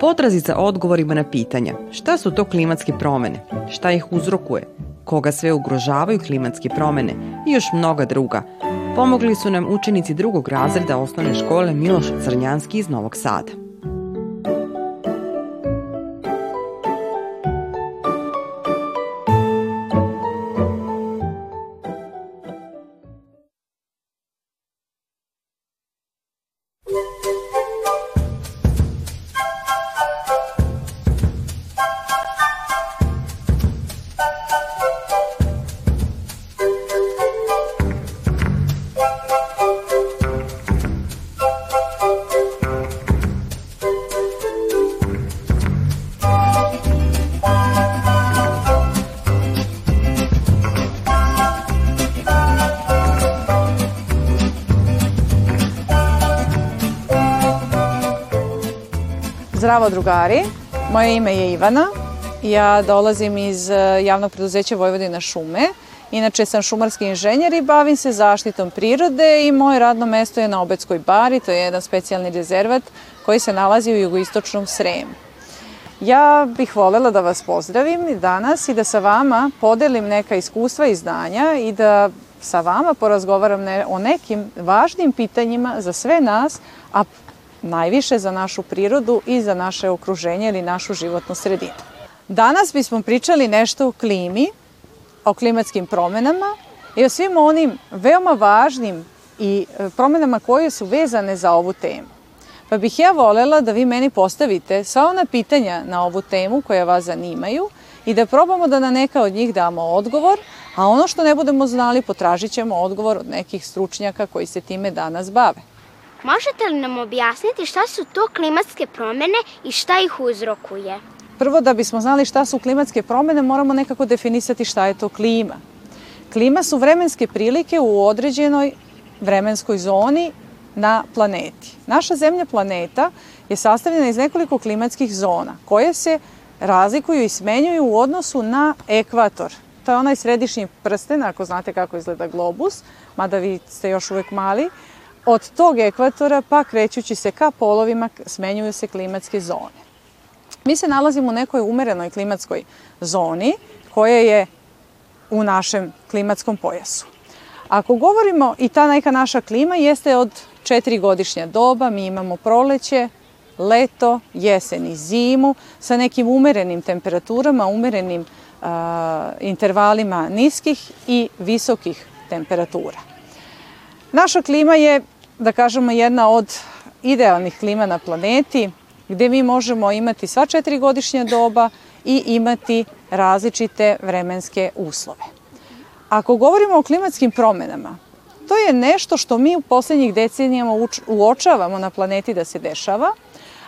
Potrazi za odgovorima na pitanja. Šta su to klimatske promene, šta ih uzrokuje, koga sve ugrožavaju klimatske promene? I još mnoga druga, pomogli su nam učenici drugog razreda osnovne škole Miloš Crnjanski iz Novog Sada. Zdravo drugari, moje ime je Ivana. Ja dolazim iz e, javnog preduzeća Vojvodina šume. Inače sam šumarski inženjer i bavim se zaštitom prirode i moje radno mesto je na Obetskoj bari, to je jedan specijalni rezervat koji se nalazi u jugoistočnom Sremu. Ja bih volela da vas pozdravim danas i da sa vama podelim neka iskustva i znanja i da sa vama porazgovaram ne, o nekim važnim pitanjima za sve nas, a najviše za našu prirodu i za naše okruženje ili našu životnu sredinu. Danas bismo pričali nešto o klimi, o klimatskim promenama i o svim onim veoma važnim i e, promenama koje su vezane za ovu temu. Pa bih ja volela da vi meni postavite sva ona pitanja na ovu temu koja vas zanimaju i da probamo da na neka od njih damo odgovor, a ono što ne budemo znali potražit ćemo odgovor od nekih stručnjaka koji se time danas bave. Možete li nam objasniti šta su to klimatske promene i šta ih uzrokuje? Prvo, da bismo znali šta su klimatske promene, moramo nekako definisati šta je to klima. Klima su vremenske prilike u određenoj vremenskoj zoni na planeti. Naša zemlja planeta je sastavljena iz nekoliko klimatskih zona koje se razlikuju i smenjuju u odnosu na ekvator. To je onaj središnji prsten, ako znate kako izgleda globus, mada vi ste još uvek mali, Od tog ekvatora pa krećući se ka polovima smenjuju se klimatske zone. Mi se nalazimo u nekoj umerenoj klimatskoj zoni koja je u našem klimatskom pojasu. Ako govorimo i ta neka naša klima jeste od četiri godišnja doba, mi imamo proleće, leto, jesen i zimu sa nekim umerenim temperaturama, umerenim uh, intervalima niskih i visokih temperatura. Naša klima je, da kažemo, jedna od idealnih klima na planeti, gde mi možemo imati sva četiri godišnja doba i imati različite vremenske uslove. Ako govorimo o klimatskim promenama, to je nešto što mi u poslednjih decenijama uočavamo na planeti da se dešava,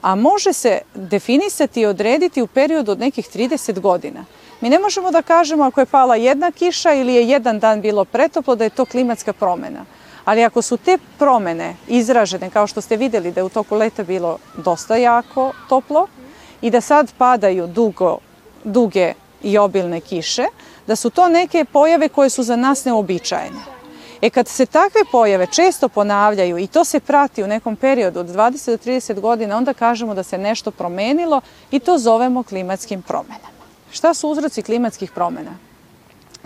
a može se definisati i odrediti u periodu od nekih 30 godina. Mi ne možemo da kažemo ako je pala jedna kiša ili je jedan dan bilo pretoplo da je to klimatska promena. Ali ako su te promene izražene, kao što ste videli da je u toku leta bilo dosta jako toplo i da sad padaju dugo, duge i obilne kiše, da su to neke pojave koje su za nas neobičajene. E kad se takve pojave često ponavljaju i to se prati u nekom periodu od 20 do 30 godina, onda kažemo da se nešto promenilo i to zovemo klimatskim promenama. Šta su uzroci klimatskih promena?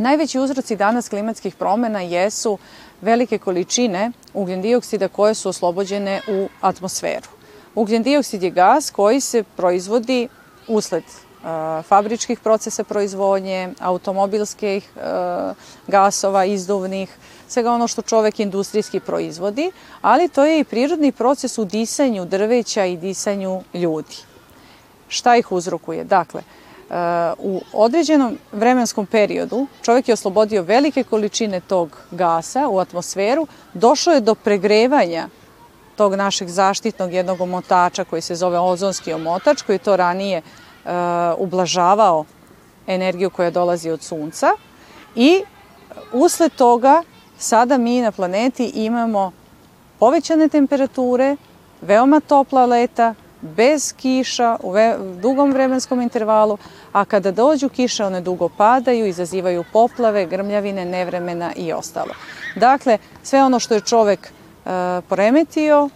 Najveći uzroci danas klimatskih promena jesu velike količine ugljen dioksida koje su oslobođene u atmosferu. Ugljen dioksid je gas koji se proizvodi usled uh, fabričkih procesa proizvodnje, automobilskih uh, gasova, izduvnih, svega ono što čovek industrijski proizvodi, ali to je i prirodni proces u disanju drveća i disanju ljudi. Šta ih uzrokuje? Dakle, u određenom vremenskom periodu čovjek je oslobodio velike količine tog gasa u atmosferu, došlo je do pregrevanja tog našeg zaštitnog jednog omotača koji se zove ozonski omotač, koji to ranije uh, ublažavao energiju koja dolazi od sunca i usled toga sada mi na planeti imamo povećane temperature, veoma topla leta, bez kiša u dugom vremenskom intervalu, a kada dođu kiše one dugo padaju, izazivaju poplave, grmljavine, nevremena i ostalo. Dakle, sve ono što je čovek e, poremetio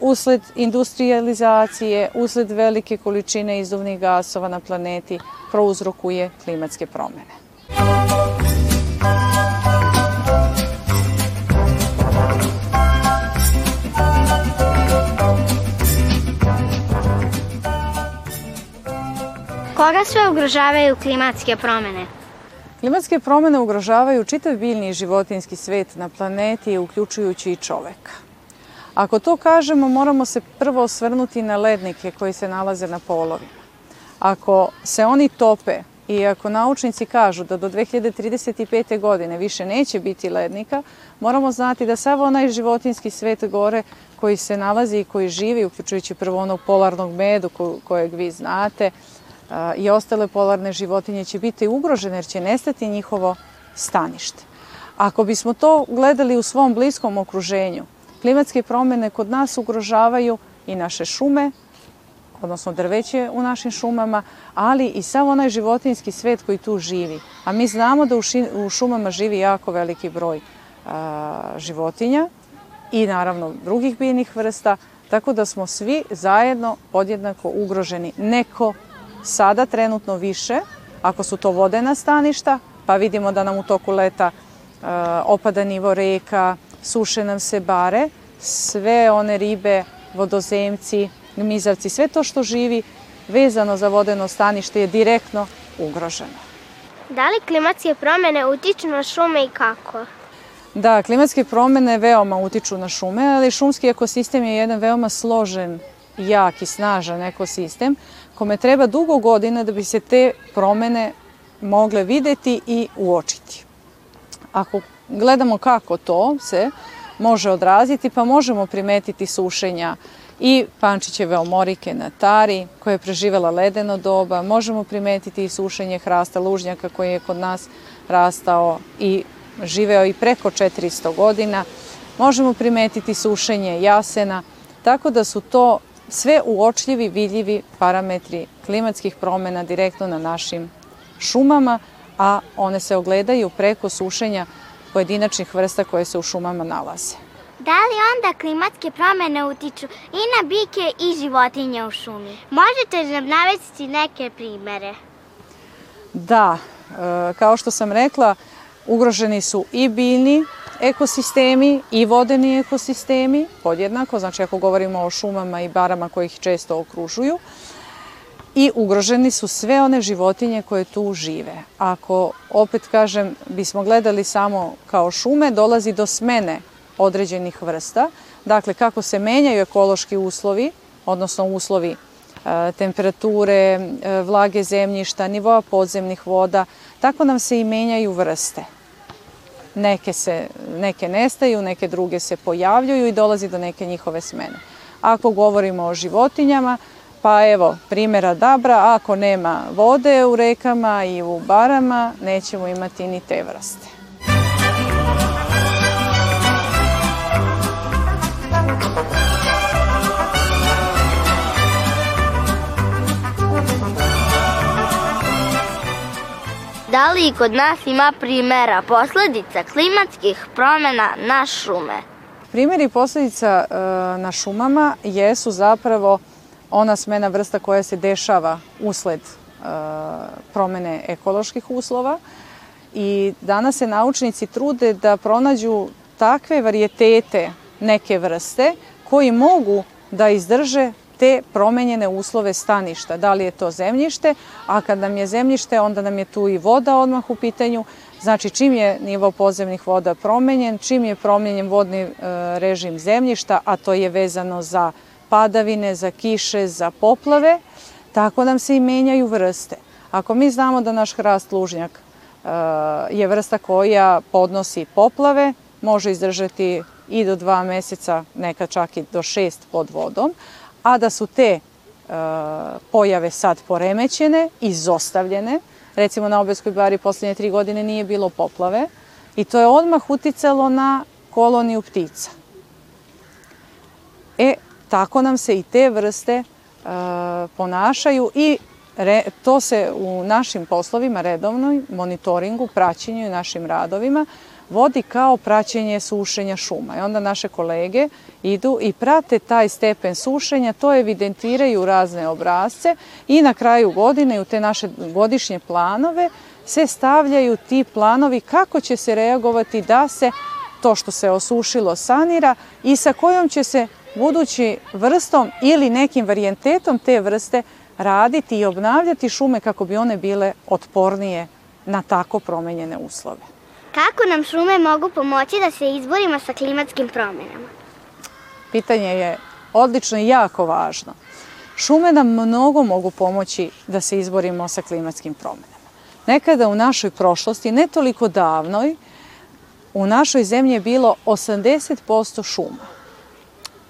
usled industrializacije, usled velike količine izduvnih gasova na planeti prouzrokuje klimatske promene. Koga sve ugrožavaju klimatske promene? Klimatske promene ugrožavaju čitav biljni i životinski svet na planeti, uključujući i čoveka. Ako to kažemo, moramo se prvo osvrnuti na lednike koji se nalaze na polovima. Ako se oni tope i ako naučnici kažu da do 2035. godine više neće biti lednika, moramo znati da sav onaj životinski svet gore koji se nalazi i koji živi, uključujući prvo onog polarnog medu kojeg vi znate, i ostale polarne životinje će biti ugrožene jer će nestati njihovo stanište. Ako bismo to gledali u svom bliskom okruženju, klimatske promene kod nas ugrožavaju i naše šume, odnosno drveće u našim šumama, ali i sav onaj životinski svet koji tu živi. A mi znamo da u šumama živi jako veliki broj a, životinja i naravno drugih biljnih vrsta, tako da smo svi zajedno podjednako ugroženi. Neko sada trenutno više, ako su to vodena staništa, pa vidimo da nam u toku leta e, opada nivo reka, suše nam se bare, sve one ribe, vodozemci, gmizavci, sve to što živi vezano za vodeno stanište je direktno ugroženo. Da li klimatske promene utiču na šume i kako? Da, klimatske promene veoma utiču na šume, ali šumski ekosistem je jedan veoma složen, jak i snažan ekosistem kome treba dugo godina da bi se te promene mogle videti i uočiti. Ako gledamo kako to se može odraziti, pa možemo primetiti sušenja i Pančićeve omorike na Tari, koja je preživela ledeno doba, možemo primetiti i sušenje hrasta lužnjaka koji je kod nas rastao i živeo i preko 400 godina, možemo primetiti sušenje jasena, tako da su to sve uočljivi, vidljivi parametri klimatskih promena direktno na našim šumama, a one se ogledaju preko sušenja pojedinačnih vrsta koje se u šumama nalaze. Da li onda klimatske promene utiču i na bike i životinje u šumi? Možete nam navesti neke primere? Da, e, kao što sam rekla, ugroženi su i biljni ekosistemi i vodeni ekosistemi podjednako, znači ako govorimo o šumama i barama koji ih često okružuju, i ugroženi su sve one životinje koje tu žive. Ako, opet kažem, bismo gledali samo kao šume, dolazi do smene određenih vrsta. Dakle, kako se menjaju ekološki uslovi, odnosno uslovi e, temperature, e, vlage zemljišta, nivoa podzemnih voda, tako nam se i menjaju vrste. Neke, se, neke nestaju, neke druge se pojavljuju i dolazi do neke njihove smene. Ako govorimo o životinjama, pa evo, primjera dabra, ako nema vode u rekama i u barama, nećemo imati ni te vrste. Da li i kod nas ima primera posledica klimatskih promena na šume? Primeri posledica e, na šumama jesu zapravo ona smena vrsta koja se dešava usled e, promene ekoloških uslova i danas se naučnici trude da pronađu takve varijetete neke vrste koji mogu da izdrže te promenjene uslove staništa. Da li je to zemljište, a kad nam je zemljište, onda nam je tu i voda odmah u pitanju. Znači, čim je nivo podzemnih voda promenjen, čim je promenjen vodni e, režim zemljišta, a to je vezano za padavine, za kiše, za poplave, tako nam se i menjaju vrste. Ako mi znamo da naš hrast lužnjak e, je vrsta koja podnosi poplave, može izdržati i do dva meseca, neka čak i do šest pod vodom, a da su te e, pojave sad poremećene, izostavljene. Recimo na Obeskoj bari poslednje tri godine nije bilo poplave i to je odmah uticalo na koloniju ptica. E, tako nam se i te vrste e, ponašaju i re, to se u našim poslovima redovnoj monitoringu, praćenju i našim radovima vodi kao praćenje sušenja šuma. I onda naše kolege idu i prate taj stepen sušenja, to evidentiraju razne obrazce i na kraju godine u te naše godišnje planove se stavljaju ti planovi kako će se reagovati da se to što se osušilo sanira i sa kojom će se budući vrstom ili nekim varijentetom te vrste raditi i obnavljati šume kako bi one bile otpornije na tako promenjene uslove. Kako nam šume mogu pomoći da se izborimo sa klimatskim promenama? Pitanje je odlično i jako važno. Šume nam mnogo mogu pomoći da se izborimo sa klimatskim promenama. Nekada u našoj prošlosti, ne toliko davnoj, u našoj zemlji je bilo 80% šuma.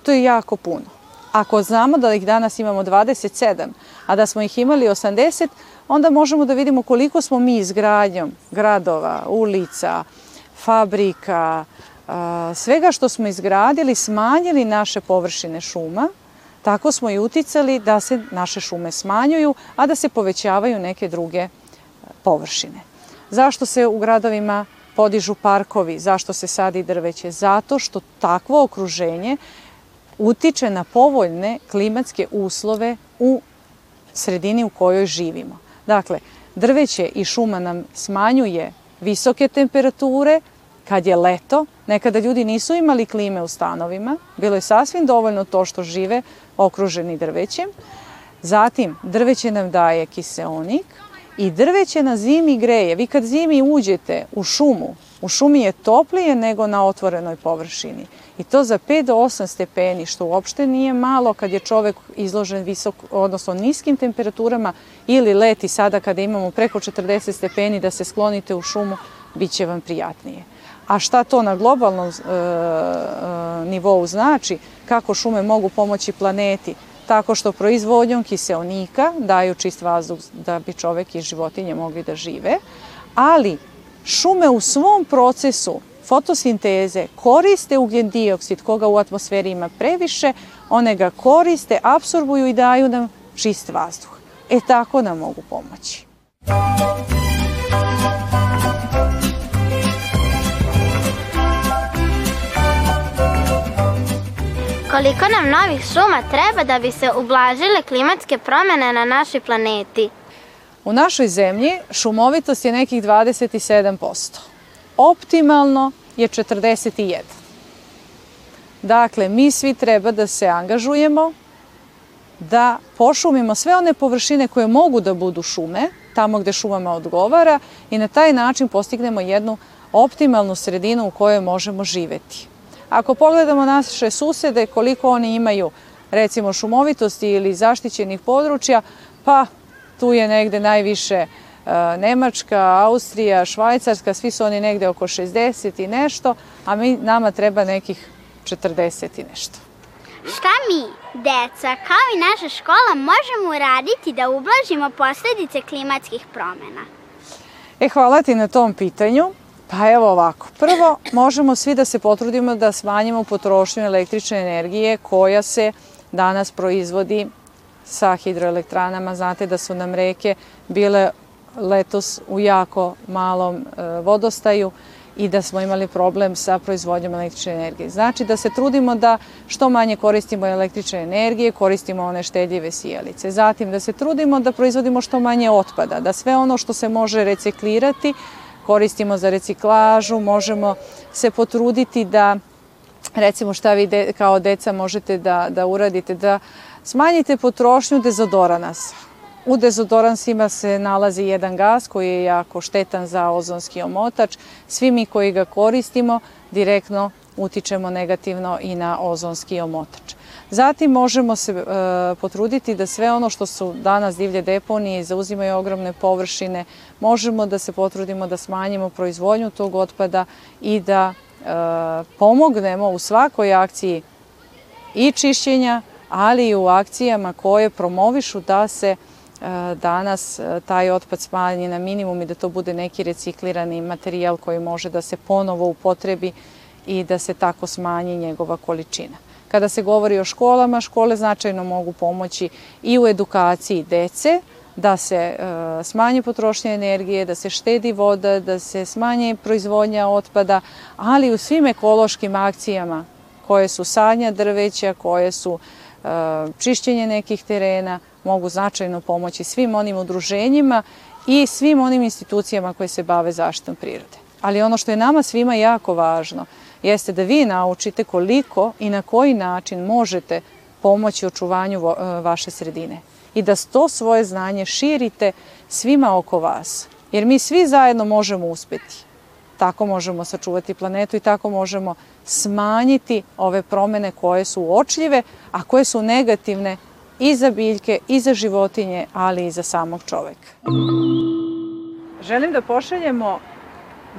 To je jako puno. Ako znamo da ih danas imamo 27, a da smo ih imali 80, onda možemo da vidimo koliko smo mi izgradnjom gradova, ulica, fabrika, svega što smo izgradili smanjili naše površine šuma, tako smo i uticali da se naše šume smanjuju, a da se povećavaju neke druge površine. Zašto se u gradovima podižu parkovi, zašto se sadi drveće? Zato što takvo okruženje utiče na povoljne klimatske uslove u sredini u kojoj živimo. Dakle, drveće i šuma nam smanjuje visoke temperature, kad je leto, nekada ljudi nisu imali klime u stanovima, bilo je sasvim dovoljno to što žive okruženi drvećem. Zatim, drveće nam daje kiseonik i drveće na zimi greje. Vi kad zimi uđete u šumu, u šumi je toplije nego na otvorenoj površini. I to za 5 do 8 stepeni, što uopšte nije malo kad je čovek izložen visok, odnosno niskim temperaturama ili leti sada kada imamo preko 40 stepeni da se sklonite u šumu, bit će vam prijatnije. A šta to na globalnom e, e, nivou znači, kako šume mogu pomoći planeti, tako što proizvodnjom kiseonika daju čist vazduh da bi čovek i životinje mogli da žive, ali šume u svom procesu fotosinteze koriste ugljen dioksid koga u atmosferi ima previše, one ga koriste, absorbuju i daju nam čist vazduh. E tako nam mogu pomoći. Koliko nam novih šuma treba da bi se ublažile klimatske promene na našoj planeti? U našoj zemlji šumovitost je nekih 27%. Optimalno je 41. Dakle, mi svi treba da se angažujemo, da pošumimo sve one površine koje mogu da budu šume, tamo gde šumama odgovara i na taj način postignemo jednu optimalnu sredinu u kojoj možemo živeti. Ako pogledamo naše susede, koliko oni imaju recimo šumovitosti ili zaštićenih područja, pa tu je negde najviše e, Nemačka, Austrija, Švajcarska, svi su oni negde oko 60 i nešto, a mi, nama treba nekih 40 i nešto. Šta mi, deca, kao i naša škola, možemo uraditi da ublažimo posledice klimatskih promena? E, hvala ti na tom pitanju. Pa evo ovako. Prvo, možemo svi da se potrudimo da smanjimo potrošnju električne energije koja se danas proizvodi sa hidroelektranama. Znate da su nam reke bile letos u jako malom e, vodostaju i da smo imali problem sa proizvodnjom električne energije. Znači da se trudimo da što manje koristimo električne energije, koristimo one štedljive sijalice. Zatim da se trudimo da proizvodimo što manje otpada, da sve ono što se može reciklirati koristimo za reciklažu, možemo se potruditi da recimo šta vi de, kao deca možete da, da uradite, da smanjite potrošnju dezodoranasa. U dezodoransima se nalazi jedan gas koji je jako štetan za ozonski omotač. Svi mi koji ga koristimo direktno utičemo negativno i na ozonski omotač. Zatim možemo se e, potruditi da sve ono što su danas divlje deponije i zauzimaju ogromne površine, možemo da se potrudimo da smanjimo proizvodnju tog otpada i da e, pomognemo u svakoj akciji i čišćenja, ali i u akcijama koje promovišu da se e, danas e, taj otpad smanji na minimum i da to bude neki reciklirani materijal koji može da se ponovo upotrebi i da se tako smanji njegova količina. Kada se govori o školama, škole značajno mogu pomoći i u edukaciji dece, da se e, smanji potrošnja energije, da se štedi voda, da se smanji proizvodnja otpada, ali u svim ekološkim akcijama koje su sadnja drveća, koje su čišćenje nekih terena, mogu značajno pomoći svim onim udruženjima i svim onim institucijama koje se bave zaštitom prirode. Ali ono što je nama svima jako važno jeste da vi naučite koliko i na koji način možete pomoći očuvanju e, vaše sredine i da to svoje znanje širite svima oko vas. Jer mi svi zajedno možemo uspeti. Tako možemo sačuvati planetu i tako možemo smanjiti ove promene koje su uočljive, a koje su negativne i za biljke, i za životinje, ali i za samog čoveka. Želim da pošaljemo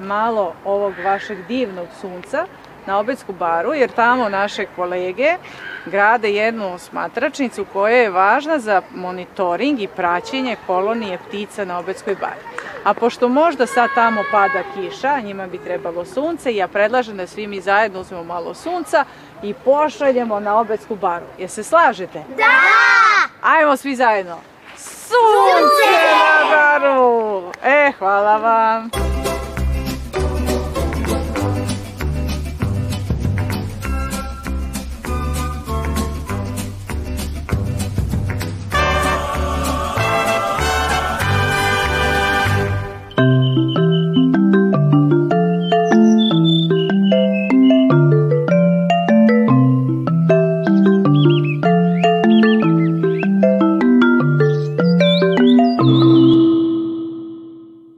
malo ovog vašeg divnog sunca na Obedsku baru, jer tamo naše kolege grade jednu smatračnicu koja je važna za monitoring i praćenje kolonije ptica na Obedskoj bari. A pošto možda sad tamo pada kiša, njima bi trebalo sunce, ja predlažem da svi mi zajedno uzmemo malo sunca i pošaljemo na Obedsku baru. Je se slažete? Da! Ajmo svi zajedno. Sunce, Sunce! na baru! E, hvala vam!